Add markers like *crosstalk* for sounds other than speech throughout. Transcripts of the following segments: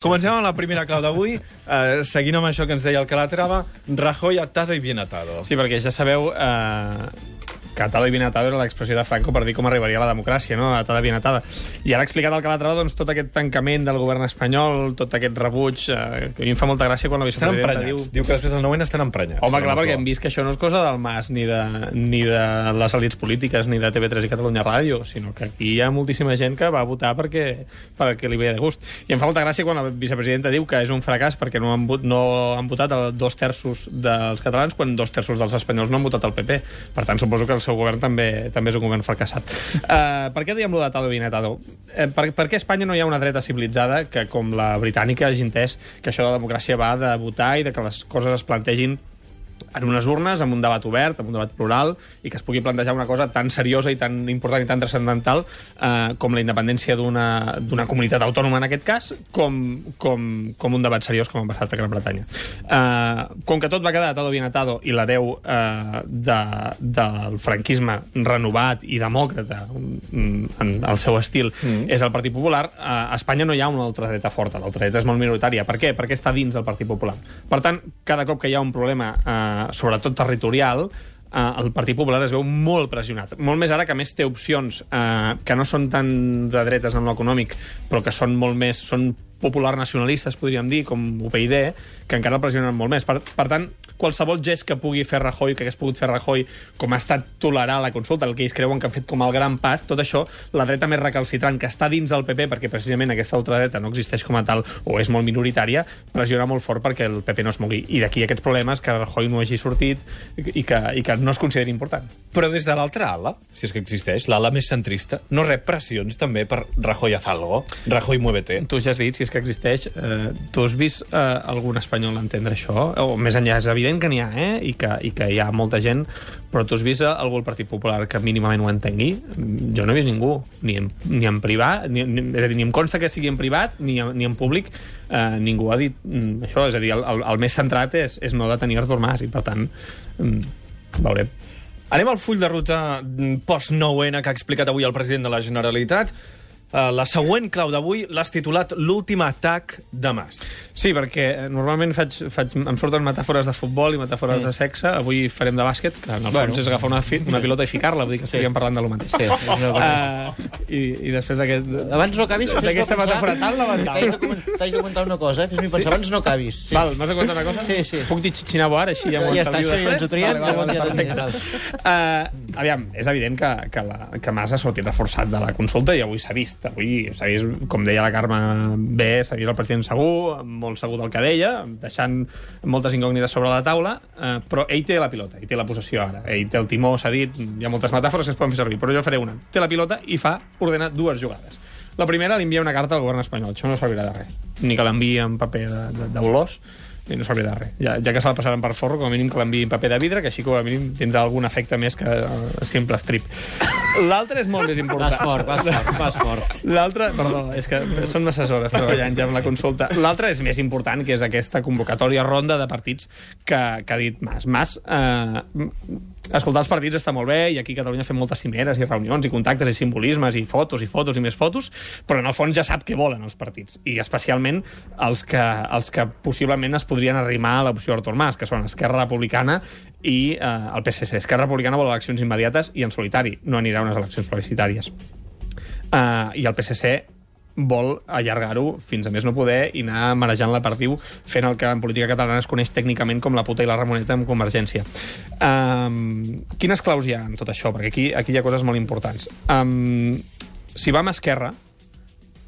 Comencem amb la primera clau d'avui. Eh, seguint amb això que ens deia el Calatrava, Rajoy atado y bien atado. Sí, perquè ja sabeu eh, que atado i bien atado era l'expressió de Franco per dir com arribaria la democràcia, no? Atada bien atada. I ara ha explicat el Calatrava doncs, tot aquest tancament del govern espanyol, tot aquest rebuig, eh, que a mi em fa molta gràcia quan la vicepresidenta diu... Diu que després del 9 estan emprenyats. Home, clar, la perquè hem vist que això no és cosa del MAS, ni de, ni de les elites polítiques, ni de TV3 i Catalunya Ràdio, sinó que aquí hi ha moltíssima gent que va votar perquè, perquè li veia de gust. I em fa molta gràcia quan la vicepresidenta diu que és un fracàs perquè no han, vot, no han votat dos terços dels catalans quan dos terços dels espanyols no han votat el PP. Per tant, suposo que el seu govern també també és un govern fracassat. Uh, per què diem lo d'atado i bien atado? Uh, per, per què a Espanya no hi ha una dreta civilitzada que, com la britànica, hagi entès que això de la democràcia va de votar i de que les coses es plantegin en unes urnes, amb un debat obert, amb un debat plural, i que es pugui plantejar una cosa tan seriosa i tan important i tan transcendental eh, com la independència d'una comunitat autònoma, en aquest cas, com, com, com un debat seriós com ha passat a Gran Bretanya. Eh, com que tot va quedar atado bien atado i l'hereu eh, de, del franquisme renovat i demòcrata mm, en el seu estil mm. és el Partit Popular, eh, a Espanya no hi ha una ultradreta forta, la ultradreta és molt minoritària. Per què? Perquè està dins del Partit Popular. Per tant, cada cop que hi ha un problema, eh, sobretot territorial, eh, el Partit Popular es veu molt pressionat. Molt més ara que més té opcions eh, que no són tan de dretes en l'econòmic, però que són molt més... són popular nacionalistes, podríem dir, com UPyD, que encara el pressionen molt més. Per, per tant, qualsevol gest que pugui fer Rajoy, que hagués pogut fer Rajoy, com ha estat tolerar la consulta, el que ells creuen que han fet com el gran pas, tot això, la dreta més recalcitrant, que està dins del PP, perquè precisament aquesta ultradreta no existeix com a tal, o és molt minoritària, pressiona molt fort perquè el PP no es mogui. I d'aquí aquests problemes que Rajoy no hagi sortit i que, i que no es consideri important. Però des de l'altra ala, si és que existeix, l'ala més centrista, no rep pressions també per Rajoy haz algo, Rajoy muévete. Tu ja has dit, si és que existeix, eh, tu has vist eh, algun espanyol entendre això? O més enllà, és evident que n'hi ha, eh? I que, I que hi ha molta gent, però tu has vist eh, algú al Partit Popular que mínimament ho entengui? Jo no he vist ningú, ni en, ni en privat, ni, ni, és a dir, ni em consta que sigui en privat, ni, ni en públic, eh, ningú ha dit mm, això, és a dir, el, el, el més centrat és, és no detenir Artur Mas, i per tant, mm, veurem. Anem al full de ruta mm, post-9N que ha explicat avui el president de la Generalitat. Uh, la següent clau d'avui l'has titulat L'últim atac de Mas. Sí, perquè eh, normalment faig, faig, em surten metàfores de futbol i metàfores mm. de sexe. Avui farem de bàsquet, que en el Bueno. fons és agafar una, fi, una pilota i ficar-la, vull dir que estaríem parlant de lo mateix. Sí, és una cosa. Uh, i, I després d'aquest... Abans no acabis, fes-me pensar metàfora tan lamentable. T'haig de, comentar una cosa, eh? Fes-me pensar, abans no acabis. Val, m'has de contar una cosa? Sí, sí. Puc dir xichinabo ara, així ja m'ho Ja està, estalvio això ja ens ho després? triem, ja. Uh, aviam, és evident que, que, la, que Mas ha sortit reforçat de la consulta i avui s'ha vist. Avui vist, com deia la Carme bé, vist el president segur, molt segur del que deia, deixant moltes incògnites sobre la taula, uh, però ell té la pilota, ell té la possessió ara. Ell té el timó, s'ha dit, hi ha moltes metàfores que es poden fer servir, però jo faré una. Té la pilota i fa, ordena dues jugades. La primera, li envia una carta al govern espanyol. Això no servirà de res. Ni que l'enviï en paper de- de- d'olors, i no servirà de res. Ja, ja que se la passaran per forro, com a mínim que l'enviï en paper de vidre, que així com a mínim tindrà algun efecte més que uh, simple strip. L'altre és molt més important. Vas fort, vas fort, vas fort. L'altre, perdó, és que són masses hores treballant ja amb la consulta. L'altre és més important, que és aquesta convocatòria ronda de partits que, que ha dit Mas. Mas, eh, escoltar els partits està molt bé, i aquí a Catalunya fem moltes cimeres i reunions i contactes i simbolismes i fotos i fotos i més fotos, però en el fons ja sap què volen els partits, i especialment els que, els que possiblement es podrien arrimar a l'opció Artur Mas, que són Esquerra Republicana i eh, el PSC. Esquerra Republicana vol eleccions immediates i en solitari, no anirà a unes eleccions plebiscitàries. Uh, I el PSC vol allargar-ho fins a més no poder i anar marejant la perdiu fent el que en política catalana es coneix tècnicament com la puta i la ramoneta amb Convergència. Um, quines claus hi ha en tot això? Perquè aquí, aquí hi ha coses molt importants. Um, si va amb Esquerra,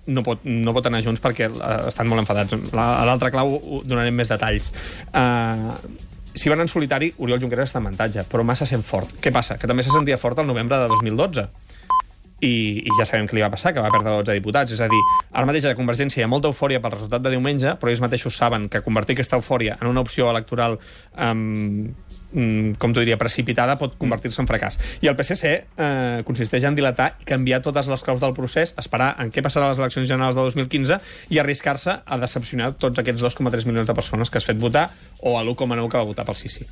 no pot, no pot anar junts perquè uh, estan molt enfadats. La- A l'altra clau donarem més detalls. Uh, si van en solitari, Oriol Junqueras està en avantatge, però massa sent fort. Què passa? Que també se sentia fort el novembre de 2012 i, i ja sabem què li va passar, que va perdre 12 diputats. És a dir, ara mateix a Convergència hi ha molta eufòria pel resultat de diumenge, però ells mateixos saben que convertir aquesta eufòria en una opció electoral um, com t'ho diria, precipitada, pot convertir-se en fracàs. I el PSC eh, consisteix en dilatar i canviar totes les claus del procés, esperar en què passarà a les eleccions generals de 2015 i arriscar-se a decepcionar tots aquests 2,3 milions de persones que has fet votar o a l'1,9 que va votar pel sí sí.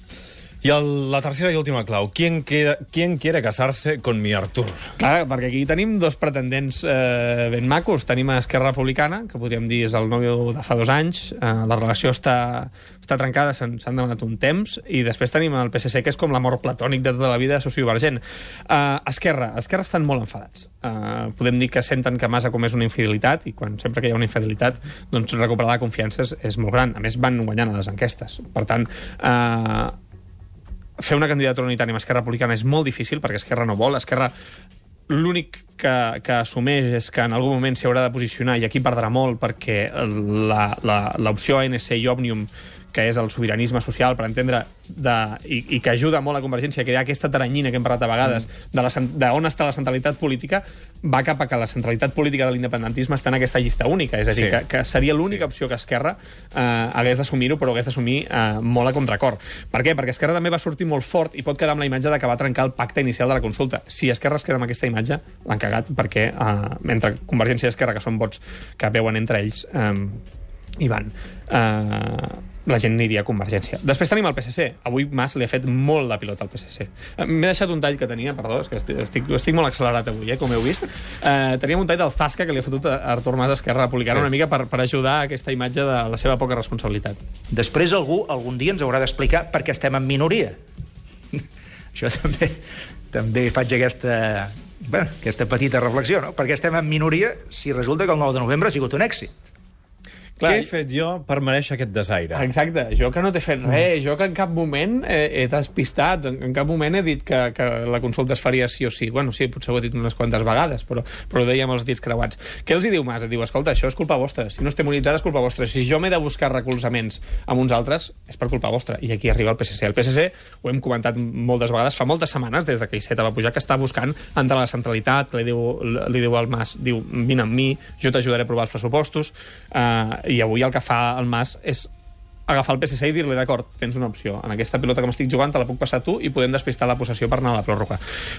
I el, la tercera i última clau. ¿Quién quiere, ¿Quién quiere casarse con mi Artur? Clar, perquè aquí tenim dos pretendents eh, ben macos. Tenim a Esquerra Republicana, que podríem dir és el nòvio de fa dos anys. Eh, la relació està, està trencada, s'han demanat un temps. I després tenim el PSC, que és com l'amor platònic de tota la vida sociovergent. Eh, Esquerra. Esquerra estan molt enfadats. Eh, podem dir que senten que Mas ha comès una infidelitat i quan sempre que hi ha una infidelitat doncs recuperar la confiança és, és molt gran. A més, van guanyant a les enquestes. Per tant, eh, fer una candidatura unitària amb Esquerra Republicana és molt difícil perquè Esquerra no vol. Esquerra l'únic que, que assumeix és que en algun moment s'hi haurà de posicionar i aquí perdrà molt perquè l'opció ANC i Òmnium que és el sobiranisme social, per entendre, de, i, i que ajuda molt a Convergència a crear aquesta taranyina que hem parlat a vegades mm. de, la, cen- de on està la centralitat política, va cap a que la centralitat política de l'independentisme està en aquesta llista única. És a dir, Sí. que, que seria l'única opció que Esquerra eh, hagués d'assumir-ho, però hagués d'assumir eh, molt a contracor. Per què? Perquè Esquerra també va sortir molt fort i pot quedar amb la imatge de que va trencar el pacte inicial de la consulta. Si Esquerra es queda amb aquesta imatge, l'han cagat, perquè eh, entre Convergència i Esquerra, que són vots que veuen entre ells, eh, hi van. Eh, la gent aniria a Convergència. Després tenim el PSC. Avui Mas li ha fet molt la pilota al PSC. Eh, M'he deixat un tall que tenia, perdó, és que estic, estic, estic molt accelerat avui, eh, com heu vist. Eh, teníem un tall del Zasca que li ha fotut a Artur Mas Esquerra Republicana Sí. una mica per, per ajudar a aquesta imatge de la seva poca responsabilitat. Després algú, algun dia, ens haurà d'explicar per què estem en minoria. *laughs* Això també, també faig aquesta, bueno, aquesta petita reflexió, no? Per què estem en minoria si resulta que el 9 de novembre ha sigut un èxit? Clar, Què he fet jo per mereixer aquest desaire? Exacte, jo que no t'he fet res, jo que en cap moment he, he despistat, en, en cap moment he dit que, que la consulta es faria sí o sí. Bueno, sí, potser ho he dit unes quantes vegades, però, però ho dèiem els dits creuats. Què els hi diu Mas? Diu, escolta, això és culpa vostra. Si no estem unitzats és culpa vostra. Si jo m'he de buscar recolzaments amb uns altres, és per culpa vostra. I aquí arriba el PSC. El PSC, ho hem comentat moltes vegades, fa moltes setmanes, des de que Iceta va pujar, que està buscant entrar a la centralitat, que li diu, li diu al Mas, diu, vine amb mi, jo t'ajudaré a aprovar els pressupostos, eh, i avui el que fa el Mas és agafar el PSC i dir-li, d'acord, tens una opció. En aquesta pilota que m'estic jugant te la puc passar tu i podem despistar la possessió per anar a la pròrroga.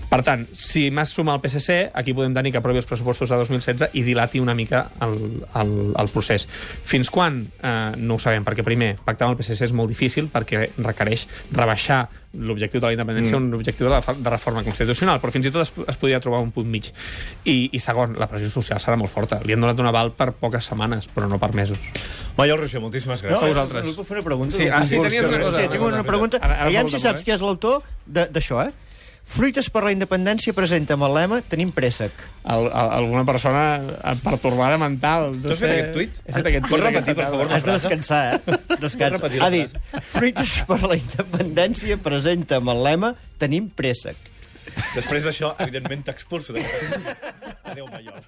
Per tant, si Mas suma el PSC, aquí podem tenir que aprovi els pressupostos de 2016 i dilati una mica el, el, el procés. Fins quan? Eh, no ho sabem, perquè primer, pactar amb el PSC és molt difícil perquè requereix rebaixar l'objectiu de la independència mm. un objectiu de, la, de reforma constitucional, però fins i tot es, es podria trobar un punt mig. I, I segon, la pressió social serà molt forta. Li han donat un aval per poques setmanes, però no per mesos. Maiol Roger, moltíssimes gràcies. a vosaltres. No puc fer una pregunta? Sí, ah, sí, tenies una cosa, Sí, tinc una pregunta. Ara- ara Aviam si saps qui és l'autor de- d'això, eh? Fruites per la independència presenta amb el lema Tenim préssec. el, el, alguna persona pertorbada mental. No Tu has fet aquest tuit? He fet aquest tuit. repetir, per favor. Has de descansar, eh? *laughs* Descansa. Ha dit, Fruites per la independència presenta amb el lema Tenim préssec. Després d'això, evidentment, t'expulso. Adéu, Maiol.